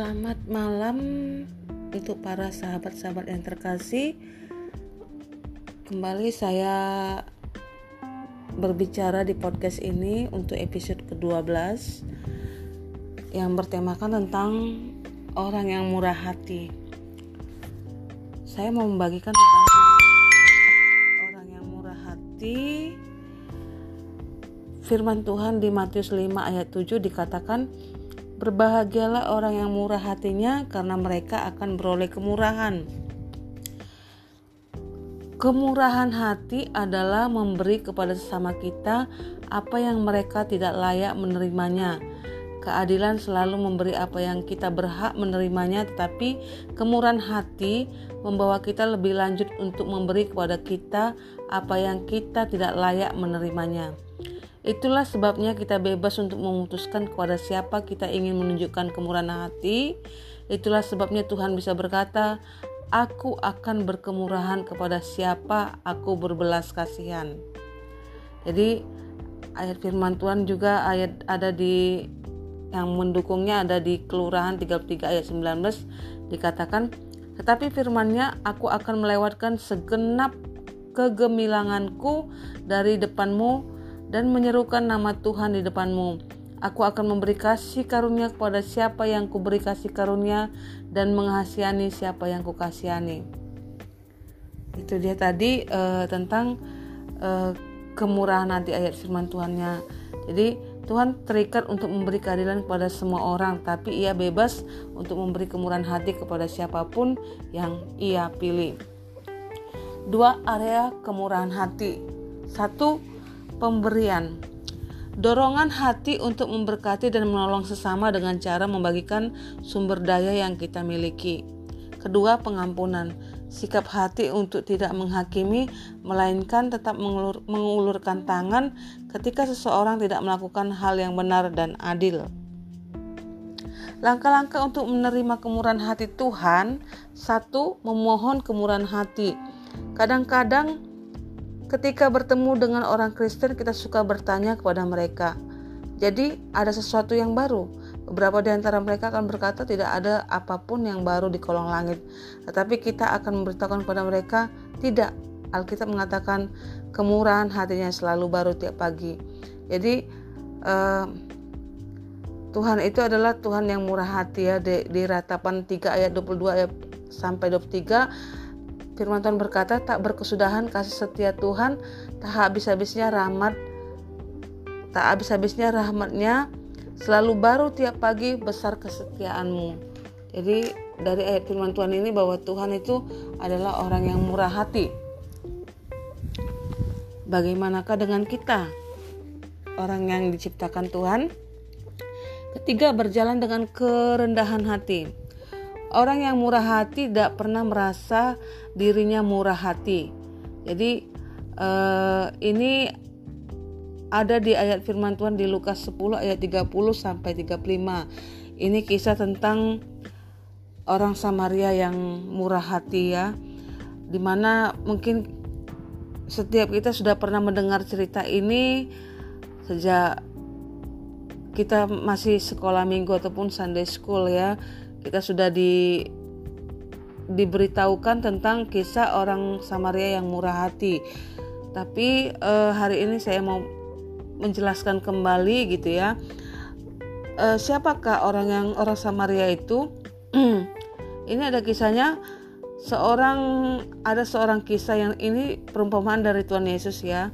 Selamat malam untuk para sahabat-sahabat yang terkasih. Kembali saya berbicara di podcast ini untuk episode ke-12 yang bertemakan tentang orang yang murah hati. Saya mau membagikan tentang orang yang murah hati. Firman Tuhan di Matius 5 ayat 7 dikatakan Berbahagialah orang yang murah hatinya karena mereka akan beroleh kemurahan. Kemurahan hati adalah memberi kepada sesama kita apa yang mereka tidak layak menerimanya. Keadilan selalu memberi apa yang kita berhak menerimanya, tetapi kemurahan hati membawa kita lebih lanjut untuk memberi kepada kita apa yang kita tidak layak menerimanya. Itulah sebabnya kita bebas untuk memutuskan kepada siapa kita ingin menunjukkan kemurahan hati. Itulah sebabnya Tuhan bisa berkata, "Aku akan berkemurahan kepada siapa aku berbelas kasihan." Jadi ayat firman Tuhan juga ayat ada di yang mendukungnya ada di Kelurahan 33 ayat 19 dikatakan, "Tetapi firman-Nya, aku akan melewatkan segenap kegemilanganku dari depanmu dan menyerukan nama Tuhan di depanmu. Aku akan memberi kasih karunia kepada siapa yang kuberi kasih karunia dan menghasihani siapa yang kukasihani. Itu dia tadi uh, tentang uh, kemurahan nanti ayat firman Tuhannya. Jadi Tuhan terikat untuk memberi keadilan kepada semua orang, tapi ia bebas untuk memberi kemurahan hati kepada siapa pun yang ia pilih. Dua area kemurahan hati. Satu, pemberian. Dorongan hati untuk memberkati dan menolong sesama dengan cara membagikan sumber daya yang kita miliki. Kedua, pengampunan. Sikap hati untuk tidak menghakimi, melainkan tetap mengulur, mengulurkan tangan ketika seseorang tidak melakukan hal yang benar dan adil. Langkah-langkah untuk menerima kemurahan hati Tuhan, satu, memohon kemurahan hati. Kadang-kadang Ketika bertemu dengan orang Kristen, kita suka bertanya kepada mereka. Jadi, ada sesuatu yang baru. Beberapa di antara mereka akan berkata, "Tidak ada apa pun yang baru di kolong langit." Tetapi kita akan memberitahukan kepada mereka, "Tidak." Alkitab mengatakan, "Kemurahan hatinya selalu baru tiap pagi." Jadi, uh, Tuhan itu adalah Tuhan yang murah hati ya di, di ratapan 3 ayat 22 ayat sampai 23 Firman Tuhan berkata, tak berkesudahan kasih setia Tuhan, tak habis-habisnya rahmat, tak habis-habisnya rahmatnya, selalu baru tiap pagi besar kesetiaanmu. Jadi dari ayat firman Tuhan ini bahwa Tuhan itu adalah orang yang murah hati. Bagaimanakah dengan kita? Orang yang diciptakan Tuhan. Ketiga, berjalan dengan kerendahan hati. Orang yang murah hati tidak pernah merasa dirinya murah hati. Jadi uh, ini ada di ayat firman Tuhan di Lukas 10 ayat 30 sampai 35. Ini kisah tentang orang Samaria yang murah hati ya. Di mana mungkin setiap kita sudah pernah mendengar cerita ini sejak kita masih sekolah minggu ataupun Sunday school ya kita sudah di diberitahukan tentang kisah orang Samaria yang murah hati. Tapi eh, hari ini saya mau menjelaskan kembali gitu ya. Eh, siapakah orang yang orang Samaria itu? ini ada kisahnya seorang ada seorang kisah yang ini perumpamaan dari Tuhan Yesus ya.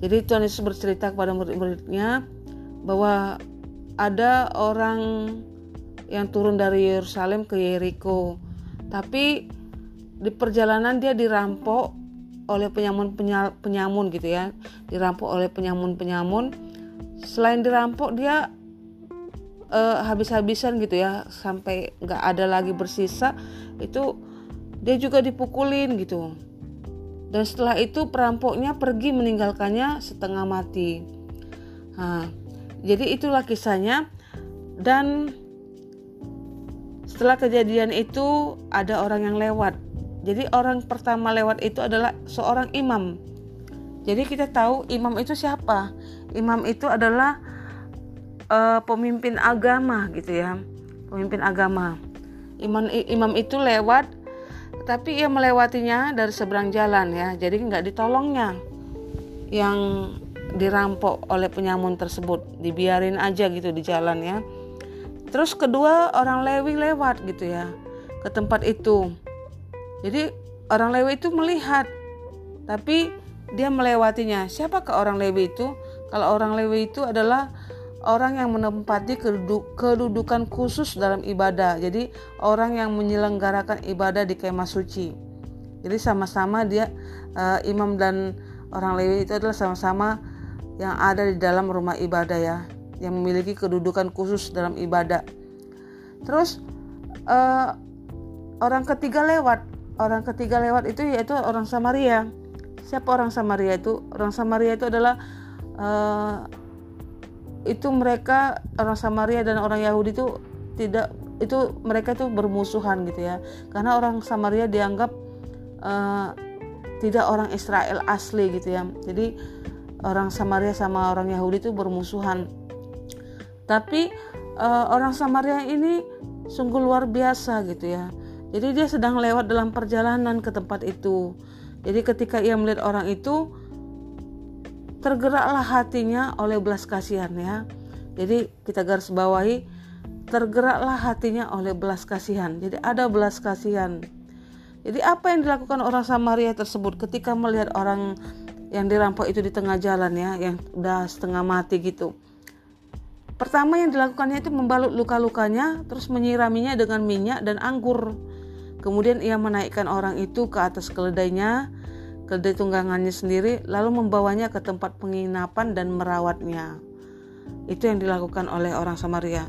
Jadi Tuhan Yesus bercerita kepada murid-muridnya bahwa ada orang yang turun dari Yerusalem ke Yeriko. Tapi di perjalanan dia dirampok oleh penyamun penyamun gitu ya, dirampok oleh penyamun penyamun. Selain dirampok dia uh, habis-habisan gitu ya, sampai nggak ada lagi bersisa. Itu dia juga dipukulin gitu. Dan setelah itu perampoknya pergi meninggalkannya setengah mati. Nah, jadi itulah kisahnya dan setelah kejadian itu ada orang yang lewat. Jadi orang pertama lewat itu adalah seorang imam. Jadi kita tahu imam itu siapa? Imam itu adalah uh, pemimpin agama gitu ya. pemimpin agama. Imam imam itu lewat tapi ia melewatinya dari seberang jalan ya. Jadi nggak ditolongnya yang dirampok oleh penyamun tersebut, dibiarin aja gitu di jalan ya. Terus kedua orang Lewi lewat gitu ya ke tempat itu. Jadi orang Lewi itu melihat tapi dia melewatinya. Siapa ke orang Lewi itu? Kalau orang Lewi itu adalah orang yang menempati kedudukan khusus dalam ibadah. Jadi orang yang menyelenggarakan ibadah di kemah suci. Jadi sama-sama dia uh, imam dan orang Lewi itu adalah sama-sama yang ada di dalam rumah ibadah ya, yang memiliki kedudukan khusus dalam ibadah. Terus uh, orang ketiga lewat, orang ketiga lewat itu yaitu orang Samaria. Siapa orang Samaria itu? Orang Samaria itu adalah uh, itu mereka orang Samaria dan orang Yahudi itu tidak itu mereka itu bermusuhan gitu ya karena orang Samaria dianggap uh, tidak orang Israel asli gitu ya jadi orang Samaria sama orang Yahudi itu bermusuhan tapi uh, orang Samaria ini sungguh luar biasa gitu ya jadi dia sedang lewat dalam perjalanan ke tempat itu jadi ketika ia melihat orang itu tergeraklah hatinya oleh belas kasihan ya. Jadi kita garis bawahi tergeraklah hatinya oleh belas kasihan. Jadi ada belas kasihan. Jadi apa yang dilakukan orang Samaria tersebut ketika melihat orang yang dirampok itu di tengah jalan ya, yang udah setengah mati gitu. Pertama yang dilakukannya itu membalut luka-lukanya, terus menyiraminya dengan minyak dan anggur. Kemudian ia menaikkan orang itu ke atas keledainya, keledai tunggangannya sendiri lalu membawanya ke tempat penginapan dan merawatnya. Itu yang dilakukan oleh orang Samaria.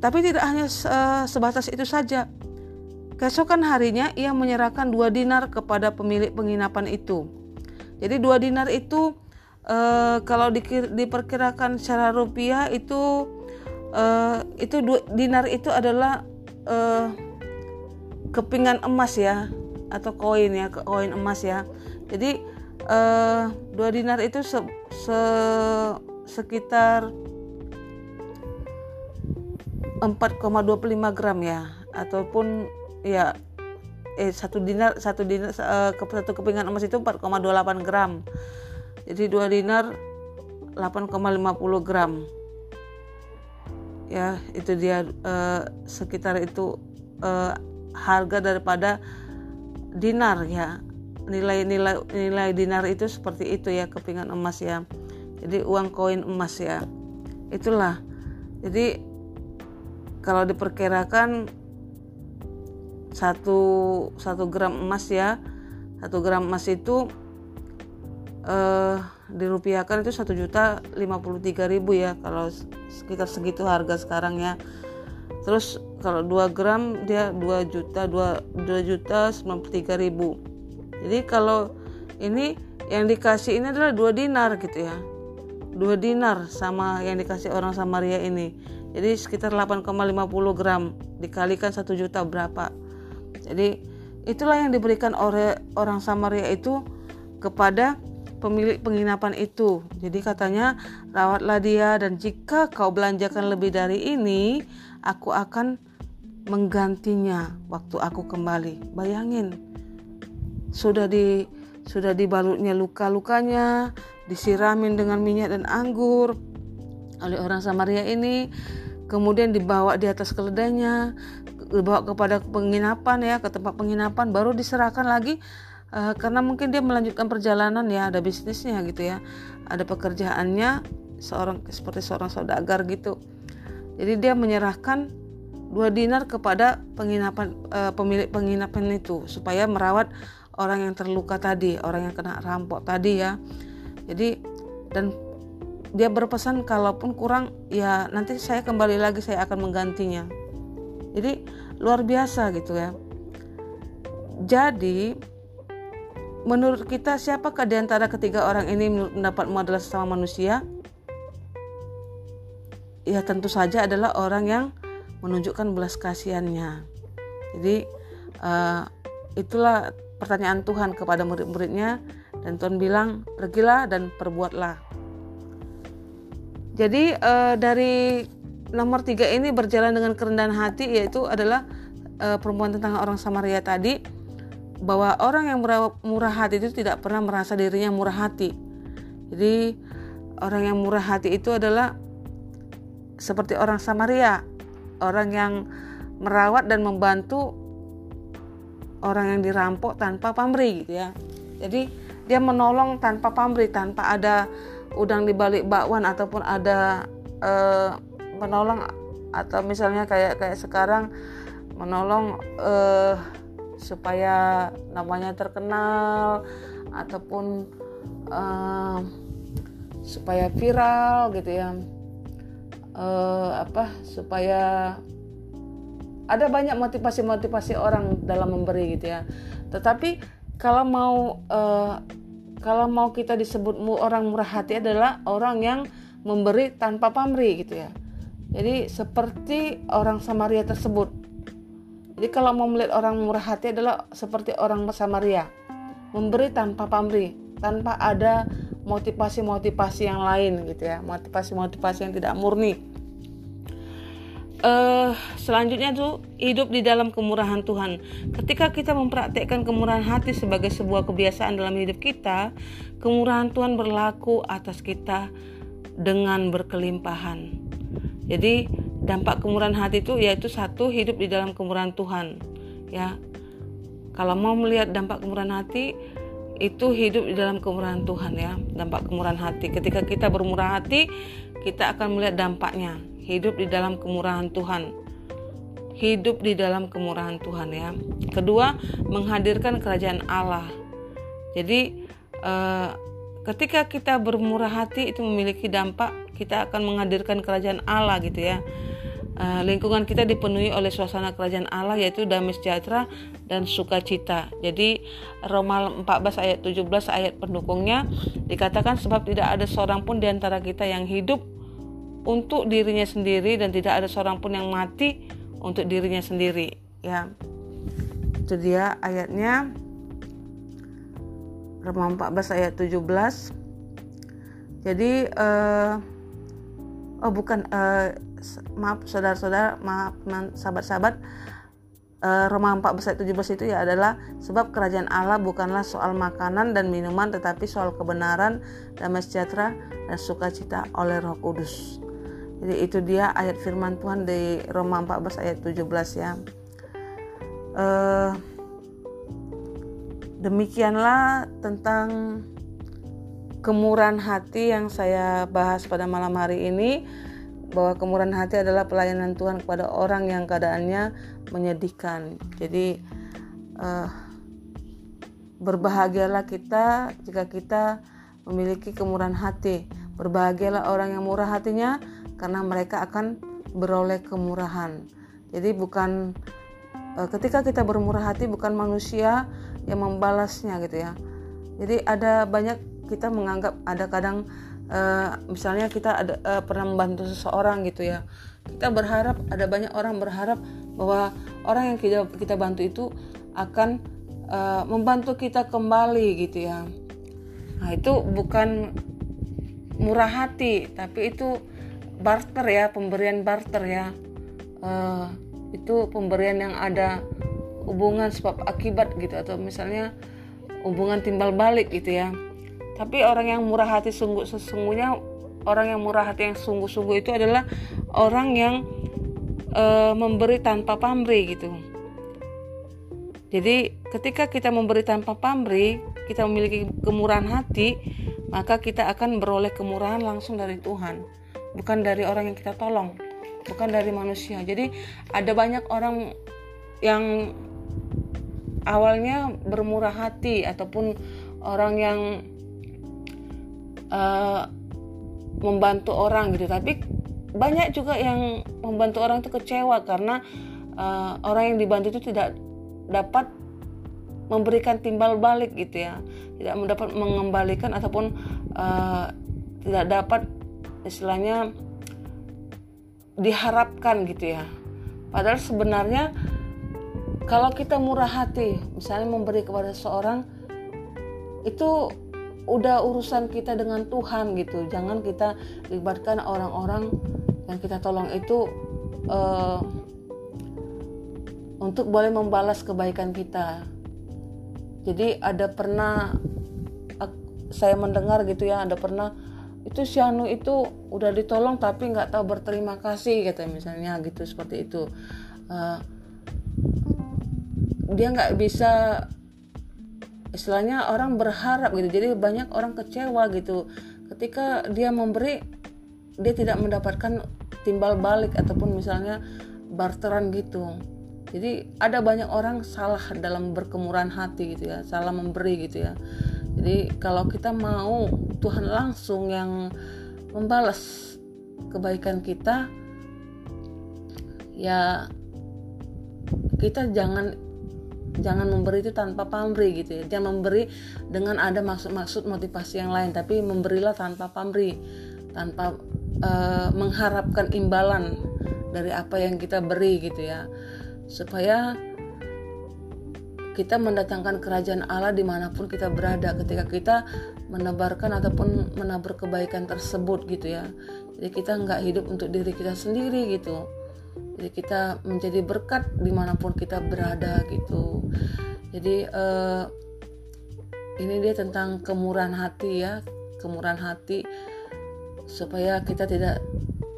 Tapi tidak hanya sebatas itu saja. Keesokan harinya ia menyerahkan dua dinar kepada pemilik penginapan itu. Jadi dua dinar itu eh, kalau diperkirakan secara rupiah itu eh, itu dua dinar itu adalah eh, kepingan emas ya atau koin ya koin emas ya. Jadi uh, dua dinar itu se, se, sekitar 4,25 gram ya ataupun ya eh satu dinar satu dinar uh, satu kepingan emas itu 4,28 gram jadi dua dinar 8,50 gram. Ya itu dia uh, sekitar itu uh, harga daripada dinar ya. Nilai nilai nilai dinar itu seperti itu ya kepingan emas ya. Jadi uang koin emas ya. Itulah. Jadi kalau diperkirakan satu satu gram emas ya. Satu gram emas itu eh, dirupiahkan itu satu juta lima puluh tiga ribu ya kalau sekitar segitu harga sekarang ya. Terus kalau 2 gram dia 2 juta 2, 2 juta 93 ribu. Jadi kalau ini yang dikasih ini adalah 2 dinar gitu ya. 2 dinar sama yang dikasih orang Samaria ini. Jadi sekitar 8,50 gram dikalikan 1 juta berapa. Jadi itulah yang diberikan oleh orang Samaria itu kepada pemilik penginapan itu. Jadi katanya, rawatlah dia dan jika kau belanjakan lebih dari ini, aku akan menggantinya waktu aku kembali. Bayangin, sudah di sudah dibalutnya luka-lukanya, disiramin dengan minyak dan anggur oleh orang Samaria ini, kemudian dibawa di atas keledainya, dibawa kepada penginapan ya, ke tempat penginapan, baru diserahkan lagi uh, karena mungkin dia melanjutkan perjalanan ya, ada bisnisnya gitu ya, ada pekerjaannya seorang seperti seorang saudagar gitu. Jadi dia menyerahkan dua dinar kepada penginapan uh, pemilik penginapan itu supaya merawat orang yang terluka tadi, orang yang kena rampok tadi ya. Jadi dan dia berpesan kalaupun kurang ya nanti saya kembali lagi saya akan menggantinya. Jadi luar biasa gitu ya. Jadi menurut kita siapakah di antara ketiga orang ini mendapatmu adalah sesama manusia? Ya tentu saja adalah orang yang menunjukkan belas kasihannya. Jadi uh, itulah pertanyaan Tuhan kepada murid-muridnya dan Tuhan bilang pergilah dan perbuatlah. Jadi uh, dari nomor tiga ini berjalan dengan kerendahan hati yaitu adalah uh, perempuan tentang orang Samaria tadi bahwa orang yang murah hati itu tidak pernah merasa dirinya murah hati. Jadi orang yang murah hati itu adalah seperti orang Samaria, orang yang merawat dan membantu orang yang dirampok tanpa pamrih gitu ya. Jadi dia menolong tanpa pamrih, tanpa ada udang di balik bakwan ataupun ada uh, menolong atau misalnya kayak kayak sekarang menolong uh, supaya namanya terkenal ataupun uh, supaya viral gitu ya. Uh, apa supaya ada banyak motivasi-motivasi orang dalam memberi gitu ya. Tetapi kalau mau uh, kalau mau kita disebut orang murah hati adalah orang yang memberi tanpa pamrih gitu ya. Jadi seperti orang Samaria tersebut. Jadi kalau mau melihat orang murah hati adalah seperti orang Samaria, memberi tanpa pamrih, tanpa ada motivasi-motivasi yang lain gitu ya, motivasi-motivasi yang tidak murni. Uh, selanjutnya tuh hidup di dalam kemurahan Tuhan. Ketika kita mempraktekkan kemurahan hati sebagai sebuah kebiasaan dalam hidup kita, kemurahan Tuhan berlaku atas kita dengan berkelimpahan. Jadi dampak kemurahan hati itu yaitu satu hidup di dalam kemurahan Tuhan. Ya. Kalau mau melihat dampak kemurahan hati itu hidup di dalam kemurahan Tuhan ya, dampak kemurahan hati. Ketika kita bermurah hati, kita akan melihat dampaknya, hidup di dalam kemurahan Tuhan. Hidup di dalam kemurahan Tuhan ya. Kedua, menghadirkan kerajaan Allah. Jadi eh, ketika kita bermurah hati itu memiliki dampak kita akan menghadirkan kerajaan Allah gitu ya. Uh, lingkungan kita dipenuhi oleh suasana kerajaan Allah yaitu damai sejahtera dan sukacita. Jadi Roma 14 ayat 17 ayat pendukungnya dikatakan sebab tidak ada seorang pun di antara kita yang hidup untuk dirinya sendiri dan tidak ada seorang pun yang mati untuk dirinya sendiri ya. Itu dia ayatnya Roma 14 ayat 17. Jadi uh, oh bukan uh, maaf saudara-saudara maaf sahabat-sahabat uh, Roma 14 ayat 17 itu ya adalah sebab kerajaan Allah bukanlah soal makanan dan minuman tetapi soal kebenaran damai sejahtera dan sukacita oleh Roh Kudus. Jadi itu dia ayat firman Tuhan di Roma 14 ayat 17 ya. Uh, demikianlah tentang kemurahan hati yang saya bahas pada malam hari ini bahwa kemurahan hati adalah pelayanan Tuhan kepada orang yang keadaannya menyedihkan. Jadi uh, berbahagialah kita jika kita memiliki kemurahan hati. Berbahagialah orang yang murah hatinya karena mereka akan beroleh kemurahan. Jadi bukan uh, ketika kita bermurah hati bukan manusia yang membalasnya gitu ya. Jadi ada banyak kita menganggap ada kadang uh, misalnya kita ada uh, pernah membantu seseorang gitu ya. Kita berharap ada banyak orang berharap bahwa orang yang kita kita bantu itu akan uh, membantu kita kembali gitu ya. Nah itu bukan murah hati tapi itu barter ya pemberian barter ya. Uh, itu pemberian yang ada hubungan sebab akibat gitu atau misalnya hubungan timbal balik gitu ya tapi orang yang murah hati sungguh sesungguhnya orang yang murah hati yang sungguh-sungguh itu adalah orang yang e, memberi tanpa pamrih gitu. Jadi ketika kita memberi tanpa pamrih, kita memiliki kemurahan hati, maka kita akan beroleh kemurahan langsung dari Tuhan, bukan dari orang yang kita tolong, bukan dari manusia. Jadi ada banyak orang yang awalnya bermurah hati ataupun orang yang uh, membantu orang gitu. Tapi banyak juga yang membantu orang itu kecewa karena uh, orang yang dibantu itu tidak dapat memberikan timbal balik gitu ya. Tidak mendapat mengembalikan ataupun uh, tidak dapat istilahnya diharapkan gitu ya. Padahal sebenarnya kalau kita murah hati misalnya memberi kepada seorang itu udah urusan kita dengan Tuhan gitu jangan kita libatkan orang-orang yang kita tolong itu uh, untuk boleh membalas kebaikan kita. Jadi ada pernah saya mendengar gitu ya, ada pernah itu si Anu itu udah ditolong tapi nggak tahu berterima kasih kata misalnya gitu seperti itu. Uh, dia nggak bisa istilahnya orang berharap gitu. Jadi banyak orang kecewa gitu. Ketika dia memberi dia tidak mendapatkan timbal balik ataupun misalnya barteran gitu. Jadi ada banyak orang salah dalam berkemurahan hati gitu ya salah memberi gitu ya. Jadi kalau kita mau Tuhan langsung yang membalas kebaikan kita ya kita jangan jangan memberi itu tanpa pamrih gitu ya. Jangan memberi dengan ada maksud-maksud motivasi yang lain tapi memberilah tanpa pamrih tanpa uh, mengharapkan imbalan dari apa yang kita beri gitu ya. Supaya kita mendatangkan kerajaan Allah di mana pun kita berada. Ketika kita menebarkan ataupun menabur kebaikan tersebut gitu ya. Jadi kita nggak hidup untuk diri kita sendiri gitu jadi kita menjadi berkat di mana pun kita berada gitu. Jadi uh, ini dia tentang kemurahan hati ya. Kemurahan hati supaya kita tidak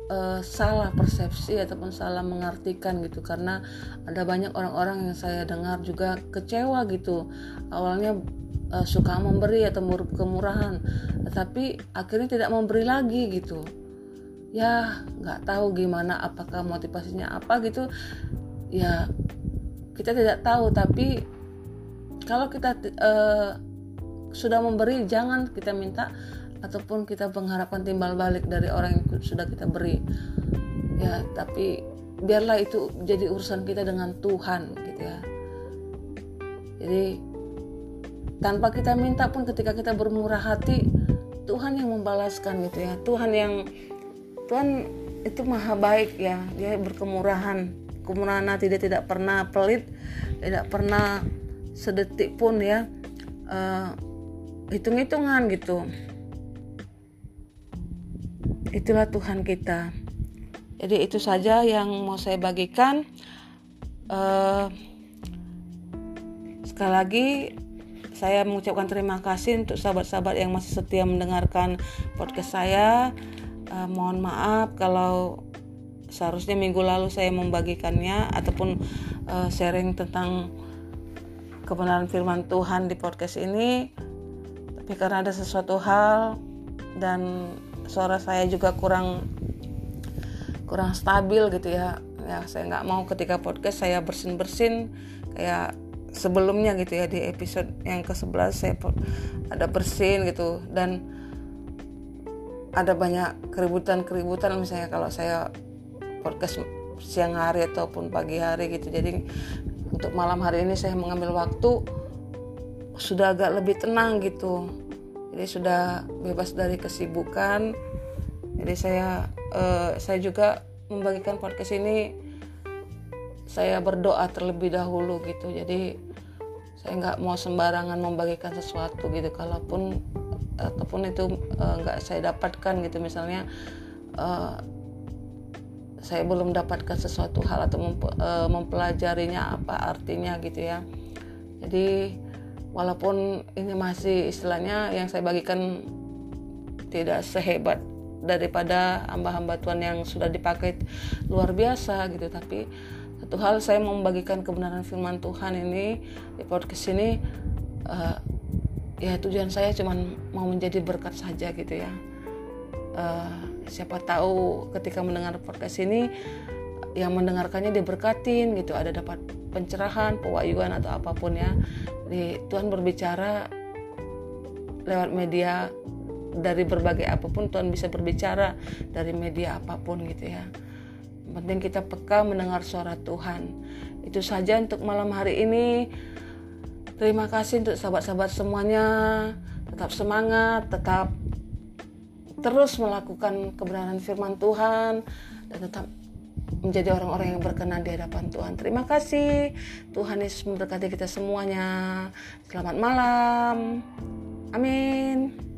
uh, salah persepsi ataupun salah mengartikan gitu. Karena ada banyak orang-orang yang saya dengar juga kecewa gitu. Awalnya uh, suka memberi atau kemurahan. Tetapi akhirnya tidak memberi lagi gitu ya nggak tahu gimana apakah motivasinya apa gitu. Ya kita tidak tahu tapi kalau kita uh, sudah memberi jangan kita minta ataupun kita mengharapkan timbal balik dari orang yang sudah kita beri. Ya tapi biarlah itu jadi urusan kita dengan Tuhan gitu ya. Jadi tanpa kita minta pun ketika kita bermurah hati Tuhan yang membalaskan gitu ya. Tuhan yang Tuhan itu maha baik ya. Dia berkemurahan. Kemurahan hati dia tidak pernah pelit tidak pernah sedetik pun ya. Uh, hitung-hitungan gitu. Itulah Tuhan kita. Jadi itu saja yang mau saya bagikan. Uh, sekali lagi saya mengucapkan terima kasih untuk sahabat-sahabat yang masih setia mendengarkan podcast saya uh, mohon maaf kalau seharusnya minggu lalu saya membagikannya ataupun uh, sharing tentang kebenaran firman Tuhan di podcast ini. Tapi karena ada sesuatu hal dan suara saya juga kurang kurang stabil gitu ya. Ya saya nggak mau ketika podcast saya bersin bersin kayak sebelumnya gitu ya di episode yang ke 11 saya ada bersin gitu. Dan ada banyak keributan-keributan misalnya kalau saya podcast siang hari ataupun pagi hari gitu. Jadi untuk malam hari ini saya mengambil waktu sudah agak lebih tenang gitu. Jadi sudah bebas dari kesibukan. Jadi saya eh, saya juga membagikan podcast ini saya berdoa terlebih dahulu gitu. Jadi saya nggak mau sembarangan membagikan sesuatu gitu. Kalaupun ataupun itu uh, nggak saya dapatkan gitu. Misalnya uh, saya belum dapatkan sesuatu hal atau uh, mempelajarinya apa artinya gitu ya. Jadi walaupun ini masih istilahnya yang saya bagikan tidak sehebat daripada hamba-hamba Tuhan yang sudah dipakai luar biasa gitu. Tapi satu hal saya membagikan kebenaran firman Tuhan ini di podcast ini uh, ya tujuan saya cuma mau menjadi berkat saja gitu ya. Uh, siapa tahu ketika mendengar podcast ini yang mendengarkannya diberkatin gitu. Ada dapat pencerahan pewahyuan atau apa pun ya. Di Tuhan berbicara lewat media dari berbagai apa pun Tuhan bisa berbicara dari media apa pun gitu ya. Penting kita peka mendengar suara Tuhan. Itu saja untuk malam hari ini Terima kasih untuk sahabat-sahabat semuanya. Tetap semangat, tetap terus melakukan kebenaran firman Tuhan dan tetap menjadi orang-orang yang berkenan di hadapan Tuhan. Terima kasih. Tuhan Yesus memberkati kita semuanya. Selamat malam. Amin.